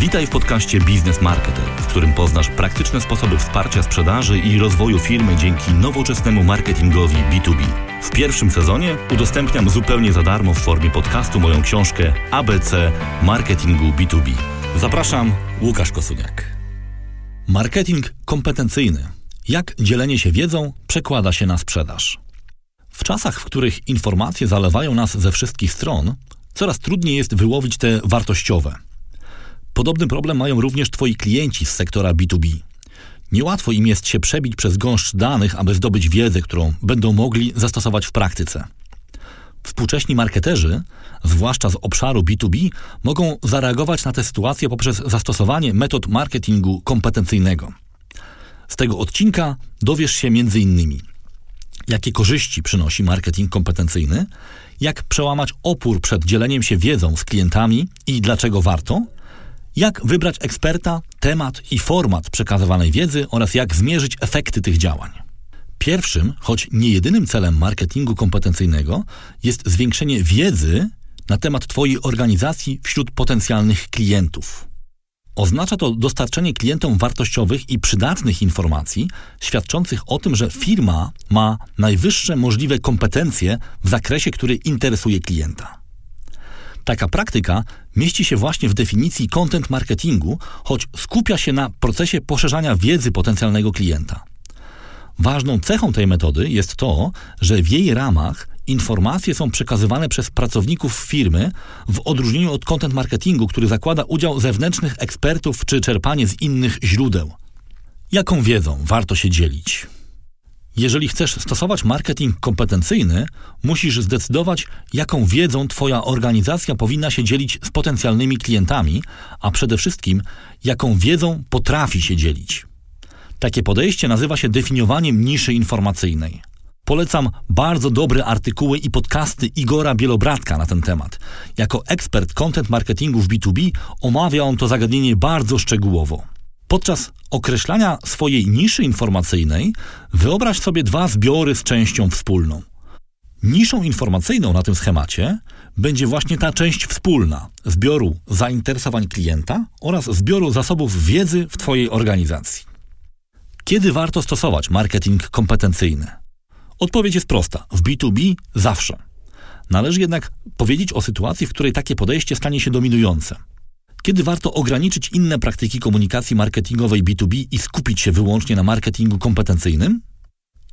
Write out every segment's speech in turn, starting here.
Witaj w podcaście Biznes Marketer, w którym poznasz praktyczne sposoby wsparcia sprzedaży i rozwoju firmy dzięki nowoczesnemu marketingowi B2B. W pierwszym sezonie udostępniam zupełnie za darmo w formie podcastu moją książkę ABC Marketingu B2B. Zapraszam, Łukasz Kosuniak. Marketing kompetencyjny. Jak dzielenie się wiedzą przekłada się na sprzedaż? W czasach, w których informacje zalewają nas ze wszystkich stron, coraz trudniej jest wyłowić te wartościowe – Podobny problem mają również Twoi klienci z sektora B2B. Niełatwo im jest się przebić przez gąszcz danych, aby zdobyć wiedzę, którą będą mogli zastosować w praktyce. Współcześni marketerzy, zwłaszcza z obszaru B2B, mogą zareagować na tę sytuację poprzez zastosowanie metod marketingu kompetencyjnego. Z tego odcinka dowiesz się m.in. jakie korzyści przynosi marketing kompetencyjny, jak przełamać opór przed dzieleniem się wiedzą z klientami i dlaczego warto – jak wybrać eksperta, temat i format przekazywanej wiedzy oraz jak zmierzyć efekty tych działań. Pierwszym, choć nie jedynym celem marketingu kompetencyjnego jest zwiększenie wiedzy na temat Twojej organizacji wśród potencjalnych klientów. Oznacza to dostarczenie klientom wartościowych i przydatnych informacji, świadczących o tym, że firma ma najwyższe możliwe kompetencje w zakresie, który interesuje klienta. Taka praktyka mieści się właśnie w definicji content marketingu, choć skupia się na procesie poszerzania wiedzy potencjalnego klienta. Ważną cechą tej metody jest to, że w jej ramach informacje są przekazywane przez pracowników firmy w odróżnieniu od content marketingu, który zakłada udział zewnętrznych ekspertów czy czerpanie z innych źródeł. Jaką wiedzą warto się dzielić? Jeżeli chcesz stosować marketing kompetencyjny, musisz zdecydować, jaką wiedzą Twoja organizacja powinna się dzielić z potencjalnymi klientami, a przede wszystkim, jaką wiedzą potrafi się dzielić. Takie podejście nazywa się definiowaniem niszy informacyjnej. Polecam bardzo dobre artykuły i podcasty Igora Bielobratka na ten temat. Jako ekspert content marketingu w B2B omawia on to zagadnienie bardzo szczegółowo. Podczas określania swojej niszy informacyjnej wyobraź sobie dwa zbiory z częścią wspólną. Niszą informacyjną na tym schemacie będzie właśnie ta część wspólna zbioru zainteresowań klienta oraz zbioru zasobów wiedzy w Twojej organizacji. Kiedy warto stosować marketing kompetencyjny? Odpowiedź jest prosta: w B2B zawsze. Należy jednak powiedzieć o sytuacji, w której takie podejście stanie się dominujące kiedy warto ograniczyć inne praktyki komunikacji marketingowej B2B i skupić się wyłącznie na marketingu kompetencyjnym?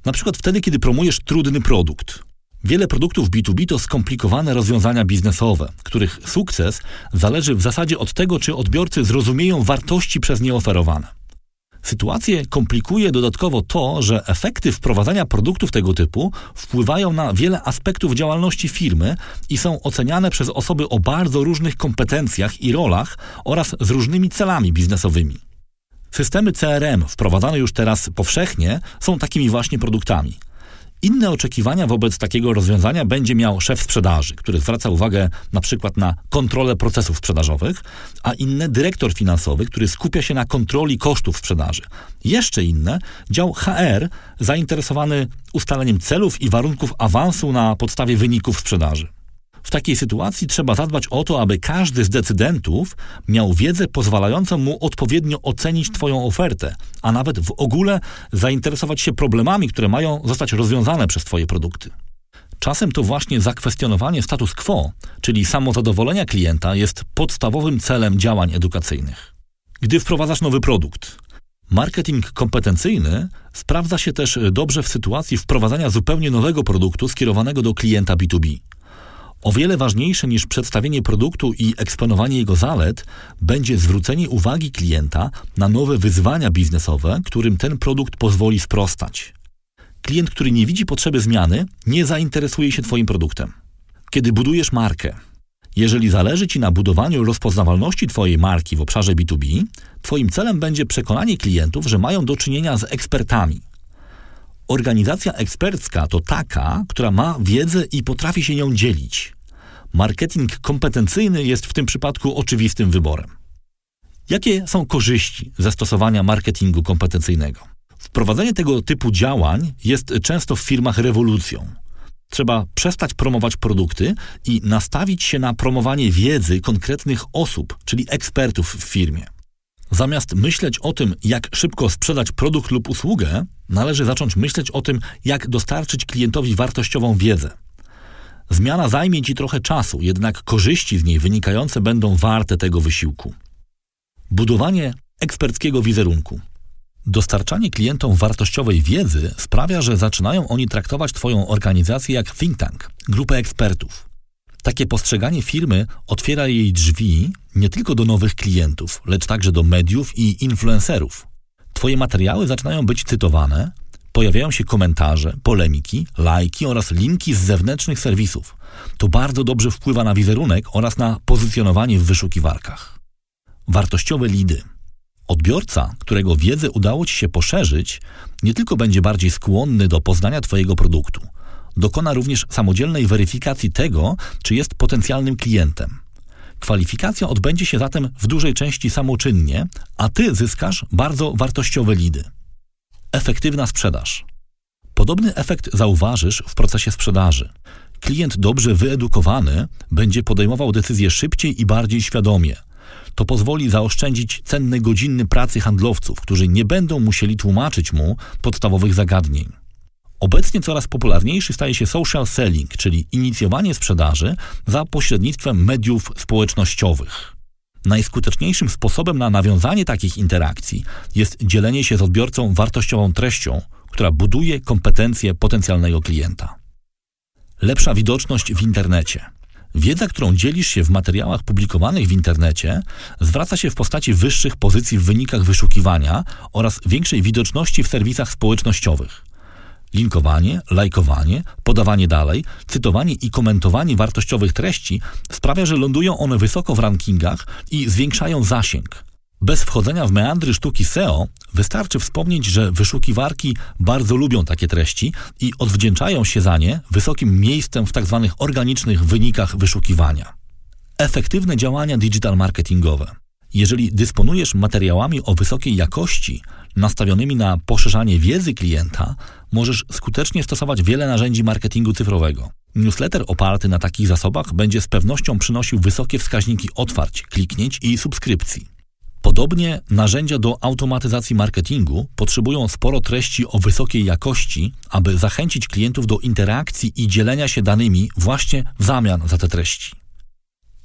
Na przykład wtedy, kiedy promujesz trudny produkt. Wiele produktów B2B to skomplikowane rozwiązania biznesowe, których sukces zależy w zasadzie od tego, czy odbiorcy zrozumieją wartości przez nie oferowane. Sytuację komplikuje dodatkowo to, że efekty wprowadzania produktów tego typu wpływają na wiele aspektów działalności firmy i są oceniane przez osoby o bardzo różnych kompetencjach i rolach oraz z różnymi celami biznesowymi. Systemy CRM wprowadzane już teraz powszechnie są takimi właśnie produktami. Inne oczekiwania wobec takiego rozwiązania będzie miał szef sprzedaży, który zwraca uwagę na przykład na kontrolę procesów sprzedażowych, a inne dyrektor finansowy, który skupia się na kontroli kosztów sprzedaży. Jeszcze inne dział HR zainteresowany ustaleniem celów i warunków awansu na podstawie wyników sprzedaży. W takiej sytuacji trzeba zadbać o to, aby każdy z decydentów miał wiedzę pozwalającą mu odpowiednio ocenić Twoją ofertę, a nawet w ogóle zainteresować się problemami, które mają zostać rozwiązane przez Twoje produkty. Czasem to właśnie zakwestionowanie status quo, czyli samozadowolenia klienta, jest podstawowym celem działań edukacyjnych. Gdy wprowadzasz nowy produkt, Marketing kompetencyjny sprawdza się też dobrze w sytuacji wprowadzania zupełnie nowego produktu skierowanego do klienta B2B. O wiele ważniejsze niż przedstawienie produktu i eksponowanie jego zalet będzie zwrócenie uwagi klienta na nowe wyzwania biznesowe, którym ten produkt pozwoli sprostać. Klient, który nie widzi potrzeby zmiany, nie zainteresuje się Twoim produktem. Kiedy budujesz markę, jeżeli zależy Ci na budowaniu rozpoznawalności Twojej marki w obszarze B2B, Twoim celem będzie przekonanie klientów, że mają do czynienia z ekspertami – Organizacja ekspercka to taka, która ma wiedzę i potrafi się nią dzielić. Marketing kompetencyjny jest w tym przypadku oczywistym wyborem. Jakie są korzyści zastosowania marketingu kompetencyjnego? Wprowadzenie tego typu działań jest często w firmach rewolucją. Trzeba przestać promować produkty i nastawić się na promowanie wiedzy konkretnych osób, czyli ekspertów w firmie. Zamiast myśleć o tym, jak szybko sprzedać produkt lub usługę, należy zacząć myśleć o tym, jak dostarczyć klientowi wartościową wiedzę. Zmiana zajmie Ci trochę czasu, jednak korzyści z niej wynikające będą warte tego wysiłku. Budowanie eksperckiego wizerunku. Dostarczanie klientom wartościowej wiedzy sprawia, że zaczynają oni traktować Twoją organizację jak think tank, grupę ekspertów. Takie postrzeganie firmy otwiera jej drzwi nie tylko do nowych klientów, lecz także do mediów i influencerów. Twoje materiały zaczynają być cytowane, pojawiają się komentarze, polemiki, lajki oraz linki z zewnętrznych serwisów. To bardzo dobrze wpływa na wizerunek oraz na pozycjonowanie w wyszukiwarkach. Wartościowe lidy. Odbiorca, którego wiedzę udało Ci się poszerzyć, nie tylko będzie bardziej skłonny do poznania Twojego produktu, dokona również samodzielnej weryfikacji tego, czy jest potencjalnym klientem. Kwalifikacja odbędzie się zatem w dużej części samoczynnie, a Ty zyskasz bardzo wartościowe lidy. Efektywna sprzedaż. Podobny efekt zauważysz w procesie sprzedaży. Klient dobrze wyedukowany będzie podejmował decyzje szybciej i bardziej świadomie. To pozwoli zaoszczędzić cenne godziny pracy handlowców, którzy nie będą musieli tłumaczyć mu podstawowych zagadnień. Obecnie coraz popularniejszy staje się social selling, czyli inicjowanie sprzedaży za pośrednictwem mediów społecznościowych. Najskuteczniejszym sposobem na nawiązanie takich interakcji jest dzielenie się z odbiorcą wartościową treścią, która buduje kompetencje potencjalnego klienta. Lepsza widoczność w internecie. Wiedza, którą dzielisz się w materiałach publikowanych w internecie, zwraca się w postaci wyższych pozycji w wynikach wyszukiwania oraz większej widoczności w serwisach społecznościowych. Linkowanie, lajkowanie, podawanie dalej, cytowanie i komentowanie wartościowych treści sprawia, że lądują one wysoko w rankingach i zwiększają zasięg. Bez wchodzenia w meandry sztuki SEO wystarczy wspomnieć, że wyszukiwarki bardzo lubią takie treści i odwdzięczają się za nie wysokim miejscem w tzw. Tak organicznych wynikach wyszukiwania. Efektywne działania digital marketingowe. Jeżeli dysponujesz materiałami o wysokiej jakości, nastawionymi na poszerzanie wiedzy klienta, możesz skutecznie stosować wiele narzędzi marketingu cyfrowego. Newsletter oparty na takich zasobach będzie z pewnością przynosił wysokie wskaźniki otwarć, kliknięć i subskrypcji. Podobnie narzędzia do automatyzacji marketingu potrzebują sporo treści o wysokiej jakości, aby zachęcić klientów do interakcji i dzielenia się danymi właśnie w zamian za te treści.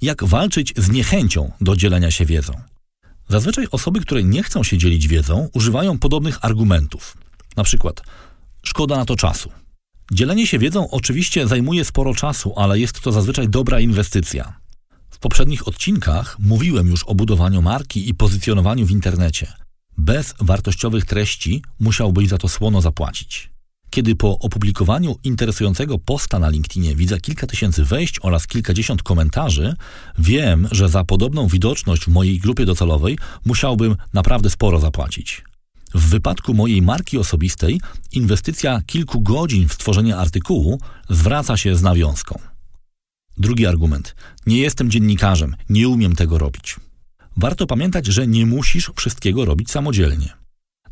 Jak walczyć z niechęcią do dzielenia się wiedzą? Zazwyczaj osoby, które nie chcą się dzielić wiedzą, używają podobnych argumentów. Na przykład, szkoda na to czasu. Dzielenie się wiedzą oczywiście zajmuje sporo czasu, ale jest to zazwyczaj dobra inwestycja. W poprzednich odcinkach mówiłem już o budowaniu marki i pozycjonowaniu w internecie. Bez wartościowych treści musiałbyś za to słono zapłacić. Kiedy po opublikowaniu interesującego posta na LinkedInie widzę kilka tysięcy wejść oraz kilkadziesiąt komentarzy, wiem, że za podobną widoczność w mojej grupie docelowej musiałbym naprawdę sporo zapłacić. W wypadku mojej marki osobistej inwestycja kilku godzin w stworzenie artykułu zwraca się z nawiązką. Drugi argument. Nie jestem dziennikarzem, nie umiem tego robić. Warto pamiętać, że nie musisz wszystkiego robić samodzielnie.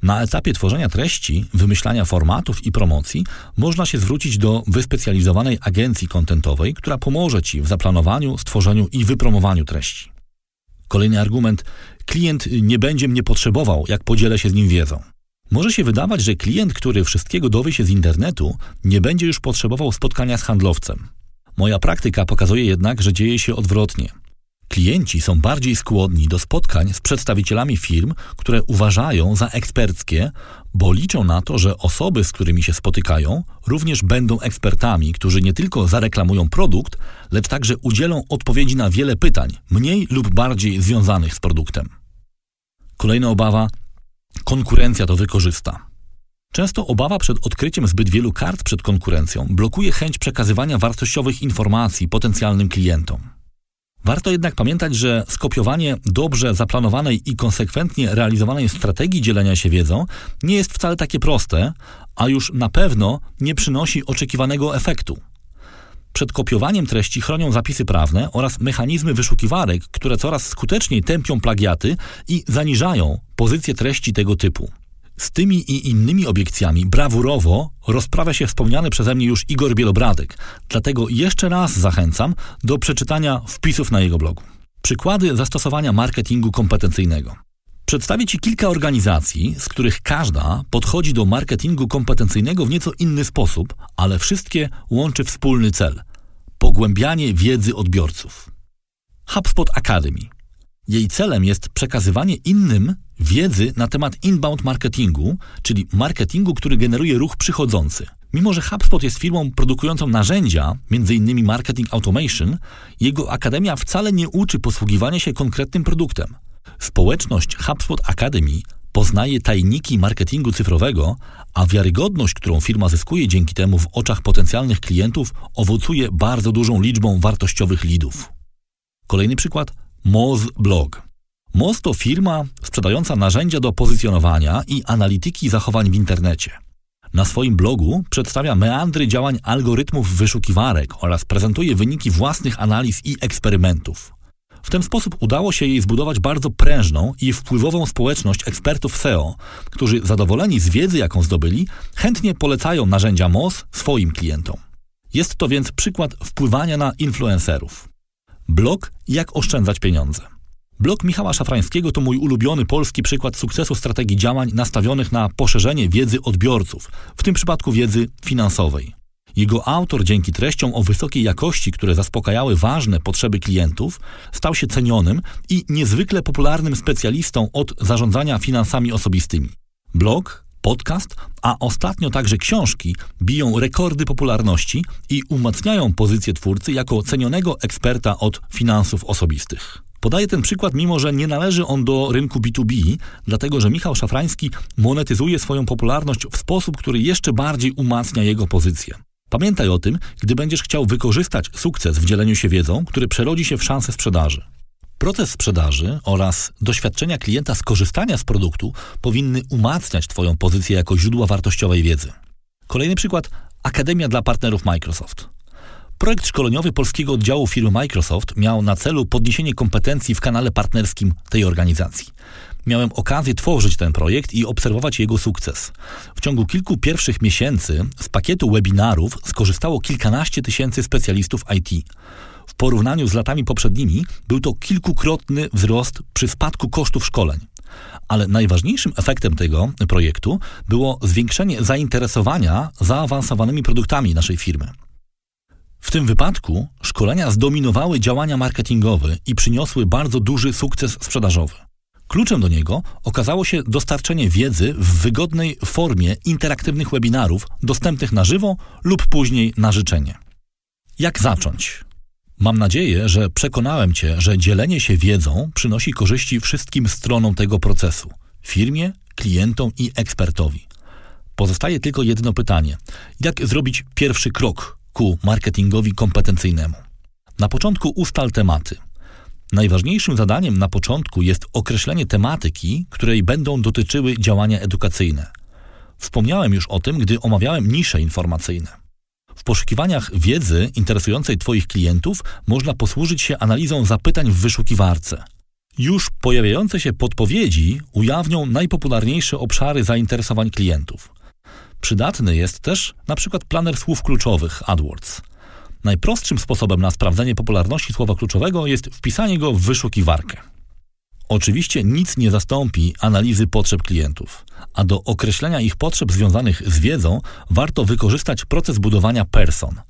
Na etapie tworzenia treści, wymyślania formatów i promocji można się zwrócić do wyspecjalizowanej agencji kontentowej, która pomoże Ci w zaplanowaniu, stworzeniu i wypromowaniu treści. Kolejny argument: klient nie będzie mnie potrzebował, jak podzielę się z nim wiedzą. Może się wydawać, że klient, który wszystkiego dowie się z internetu, nie będzie już potrzebował spotkania z handlowcem. Moja praktyka pokazuje jednak, że dzieje się odwrotnie. Klienci są bardziej skłonni do spotkań z przedstawicielami firm, które uważają za eksperckie, bo liczą na to, że osoby, z którymi się spotykają, również będą ekspertami, którzy nie tylko zareklamują produkt, lecz także udzielą odpowiedzi na wiele pytań, mniej lub bardziej związanych z produktem. Kolejna obawa konkurencja to wykorzysta. Często obawa przed odkryciem zbyt wielu kart przed konkurencją blokuje chęć przekazywania wartościowych informacji potencjalnym klientom. Warto jednak pamiętać, że skopiowanie dobrze zaplanowanej i konsekwentnie realizowanej strategii dzielenia się wiedzą nie jest wcale takie proste, a już na pewno nie przynosi oczekiwanego efektu. Przed kopiowaniem treści chronią zapisy prawne oraz mechanizmy wyszukiwarek, które coraz skuteczniej tępią plagiaty i zaniżają pozycję treści tego typu. Z tymi i innymi obiekcjami brawurowo rozprawia się wspomniany przeze mnie już Igor Bielobradek, dlatego jeszcze raz zachęcam do przeczytania wpisów na jego blogu. Przykłady zastosowania marketingu kompetencyjnego. Przedstawię Ci kilka organizacji, z których każda podchodzi do marketingu kompetencyjnego w nieco inny sposób, ale wszystkie łączy wspólny cel pogłębianie wiedzy odbiorców. HubSpot Academy. Jej celem jest przekazywanie innym wiedzy na temat inbound marketingu, czyli marketingu, który generuje ruch przychodzący. Mimo, że HubSpot jest firmą produkującą narzędzia, m.in. marketing automation, jego akademia wcale nie uczy posługiwania się konkretnym produktem. Społeczność HubSpot Academy poznaje tajniki marketingu cyfrowego, a wiarygodność, którą firma zyskuje dzięki temu w oczach potencjalnych klientów, owocuje bardzo dużą liczbą wartościowych lidów. Kolejny przykład Moz Blog. Moz to firma sprzedająca narzędzia do pozycjonowania i analityki zachowań w internecie. Na swoim blogu przedstawia meandry działań algorytmów wyszukiwarek oraz prezentuje wyniki własnych analiz i eksperymentów. W ten sposób udało się jej zbudować bardzo prężną i wpływową społeczność ekspertów SEO, którzy zadowoleni z wiedzy, jaką zdobyli, chętnie polecają narzędzia MOS swoim klientom. Jest to więc przykład wpływania na influencerów. Blog Jak oszczędzać pieniądze. Blog Michała Szafrańskiego to mój ulubiony polski przykład sukcesu strategii działań nastawionych na poszerzenie wiedzy odbiorców, w tym przypadku wiedzy finansowej. Jego autor dzięki treściom o wysokiej jakości, które zaspokajały ważne potrzeby klientów, stał się cenionym i niezwykle popularnym specjalistą od zarządzania finansami osobistymi. Blog, podcast, a ostatnio także książki biją rekordy popularności i umacniają pozycję twórcy jako cenionego eksperta od finansów osobistych. Podaję ten przykład, mimo że nie należy on do rynku B2B, dlatego że Michał Szafrański monetyzuje swoją popularność w sposób, który jeszcze bardziej umacnia jego pozycję. Pamiętaj o tym, gdy będziesz chciał wykorzystać sukces w dzieleniu się wiedzą, który przerodzi się w szansę sprzedaży. Proces sprzedaży oraz doświadczenia klienta skorzystania z produktu powinny umacniać Twoją pozycję jako źródła wartościowej wiedzy. Kolejny przykład Akademia dla partnerów Microsoft. Projekt szkoleniowy polskiego oddziału firmy Microsoft miał na celu podniesienie kompetencji w kanale partnerskim tej organizacji miałem okazję tworzyć ten projekt i obserwować jego sukces. W ciągu kilku pierwszych miesięcy z pakietu webinarów skorzystało kilkanaście tysięcy specjalistów IT. W porównaniu z latami poprzednimi był to kilkukrotny wzrost przy spadku kosztów szkoleń. Ale najważniejszym efektem tego projektu było zwiększenie zainteresowania zaawansowanymi produktami naszej firmy. W tym wypadku szkolenia zdominowały działania marketingowe i przyniosły bardzo duży sukces sprzedażowy. Kluczem do niego okazało się dostarczenie wiedzy w wygodnej formie interaktywnych webinarów dostępnych na żywo lub później na życzenie. Jak zacząć? Mam nadzieję, że przekonałem Cię, że dzielenie się wiedzą przynosi korzyści wszystkim stronom tego procesu firmie, klientom i ekspertowi. Pozostaje tylko jedno pytanie: jak zrobić pierwszy krok ku marketingowi kompetencyjnemu? Na początku ustal tematy. Najważniejszym zadaniem na początku jest określenie tematyki, której będą dotyczyły działania edukacyjne. Wspomniałem już o tym, gdy omawiałem nisze informacyjne. W poszukiwaniach wiedzy interesującej Twoich klientów można posłużyć się analizą zapytań w wyszukiwarce. Już pojawiające się podpowiedzi ujawnią najpopularniejsze obszary zainteresowań klientów. Przydatny jest też na przykład planer słów kluczowych AdWords – Najprostszym sposobem na sprawdzenie popularności słowa kluczowego jest wpisanie go w wyszukiwarkę. Oczywiście nic nie zastąpi analizy potrzeb klientów, a do określenia ich potrzeb związanych z wiedzą warto wykorzystać proces budowania person.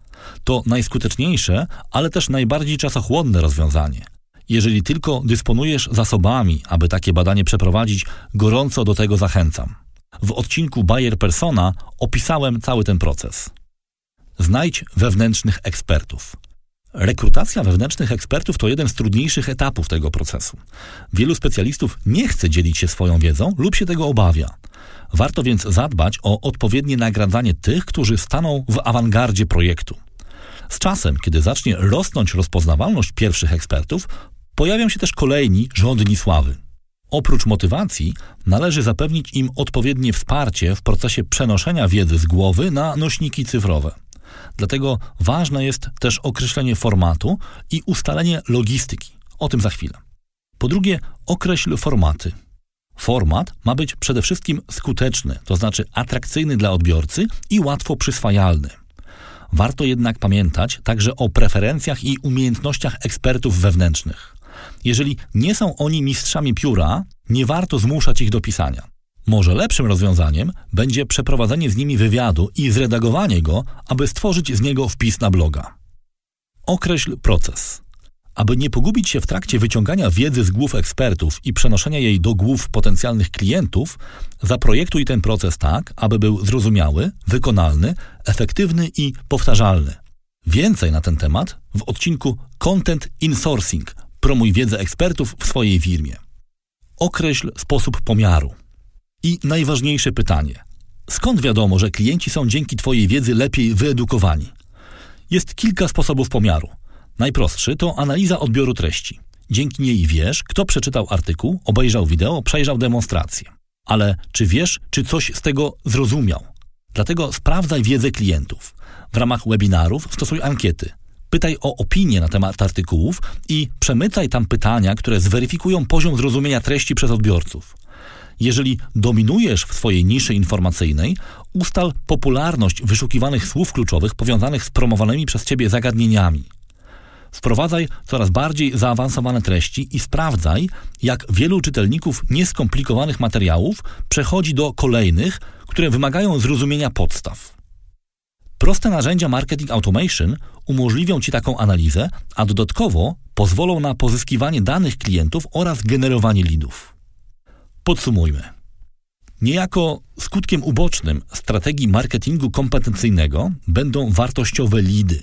To najskuteczniejsze, ale też najbardziej czasochłonne rozwiązanie. Jeżeli tylko dysponujesz zasobami, aby takie badanie przeprowadzić, gorąco do tego zachęcam. W odcinku Bayer Persona opisałem cały ten proces. Znajdź wewnętrznych ekspertów. Rekrutacja wewnętrznych ekspertów to jeden z trudniejszych etapów tego procesu. Wielu specjalistów nie chce dzielić się swoją wiedzą lub się tego obawia. Warto więc zadbać o odpowiednie nagradzanie tych, którzy staną w awangardzie projektu. Z czasem, kiedy zacznie rosnąć rozpoznawalność pierwszych ekspertów, pojawią się też kolejni żądni sławy. Oprócz motywacji należy zapewnić im odpowiednie wsparcie w procesie przenoszenia wiedzy z głowy na nośniki cyfrowe. Dlatego ważne jest też określenie formatu i ustalenie logistyki. O tym za chwilę. Po drugie, określ formaty. Format ma być przede wszystkim skuteczny, to znaczy atrakcyjny dla odbiorcy i łatwo przyswajalny. Warto jednak pamiętać także o preferencjach i umiejętnościach ekspertów wewnętrznych. Jeżeli nie są oni mistrzami pióra, nie warto zmuszać ich do pisania. Może lepszym rozwiązaniem będzie przeprowadzenie z nimi wywiadu i zredagowanie go, aby stworzyć z niego wpis na bloga. Określ proces. Aby nie pogubić się w trakcie wyciągania wiedzy z głów ekspertów i przenoszenia jej do głów potencjalnych klientów, zaprojektuj ten proces tak, aby był zrozumiały, wykonalny, efektywny i powtarzalny. Więcej na ten temat w odcinku Content Insourcing. Promuj wiedzę ekspertów w swojej firmie. Określ sposób pomiaru. I najważniejsze pytanie. Skąd wiadomo, że klienci są dzięki Twojej wiedzy lepiej wyedukowani? Jest kilka sposobów pomiaru. Najprostszy to analiza odbioru treści. Dzięki niej wiesz, kto przeczytał artykuł, obejrzał wideo, przejrzał demonstrację. Ale czy wiesz, czy coś z tego zrozumiał? Dlatego sprawdzaj wiedzę klientów. W ramach webinarów stosuj ankiety. Pytaj o opinie na temat artykułów i przemycaj tam pytania, które zweryfikują poziom zrozumienia treści przez odbiorców. Jeżeli dominujesz w swojej niszy informacyjnej, ustal popularność wyszukiwanych słów kluczowych powiązanych z promowanymi przez Ciebie zagadnieniami. Wprowadzaj coraz bardziej zaawansowane treści i sprawdzaj, jak wielu czytelników nieskomplikowanych materiałów przechodzi do kolejnych, które wymagają zrozumienia podstaw. Proste narzędzia Marketing Automation umożliwią Ci taką analizę, a dodatkowo pozwolą na pozyskiwanie danych klientów oraz generowanie lidów. Podsumujmy. Niejako skutkiem ubocznym strategii marketingu kompetencyjnego będą wartościowe lidy.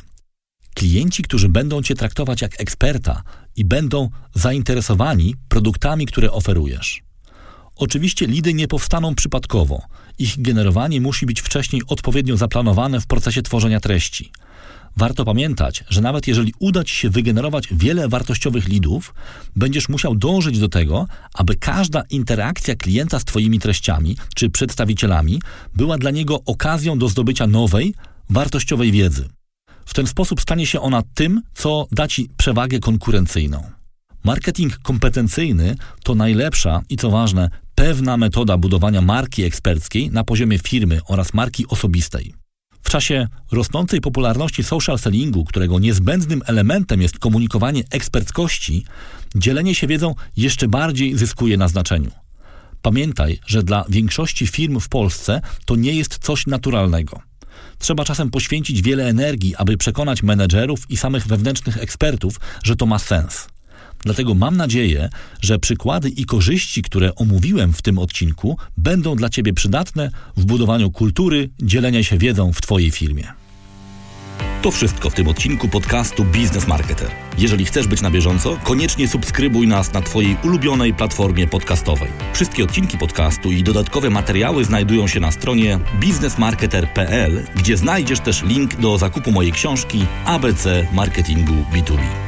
Klienci, którzy będą Cię traktować jak eksperta i będą zainteresowani produktami, które oferujesz. Oczywiście lidy nie powstaną przypadkowo. Ich generowanie musi być wcześniej odpowiednio zaplanowane w procesie tworzenia treści. Warto pamiętać, że nawet jeżeli uda Ci się wygenerować wiele wartościowych lidów, będziesz musiał dążyć do tego, aby każda interakcja klienta z Twoimi treściami czy przedstawicielami była dla niego okazją do zdobycia nowej, wartościowej wiedzy. W ten sposób stanie się ona tym, co da Ci przewagę konkurencyjną. Marketing kompetencyjny to najlepsza i co ważne, pewna metoda budowania marki eksperckiej na poziomie firmy oraz marki osobistej. W czasie rosnącej popularności social sellingu, którego niezbędnym elementem jest komunikowanie eksperckości, dzielenie się wiedzą jeszcze bardziej zyskuje na znaczeniu. Pamiętaj, że dla większości firm w Polsce to nie jest coś naturalnego. Trzeba czasem poświęcić wiele energii, aby przekonać menedżerów i samych wewnętrznych ekspertów, że to ma sens. Dlatego mam nadzieję, że przykłady i korzyści, które omówiłem w tym odcinku, będą dla Ciebie przydatne w budowaniu kultury dzielenia się wiedzą w Twojej firmie. To wszystko w tym odcinku podcastu Business Marketer. Jeżeli chcesz być na bieżąco, koniecznie subskrybuj nas na Twojej ulubionej platformie podcastowej. Wszystkie odcinki podcastu i dodatkowe materiały znajdują się na stronie businessmarketer.pl, gdzie znajdziesz też link do zakupu mojej książki ABC Marketingu B2B.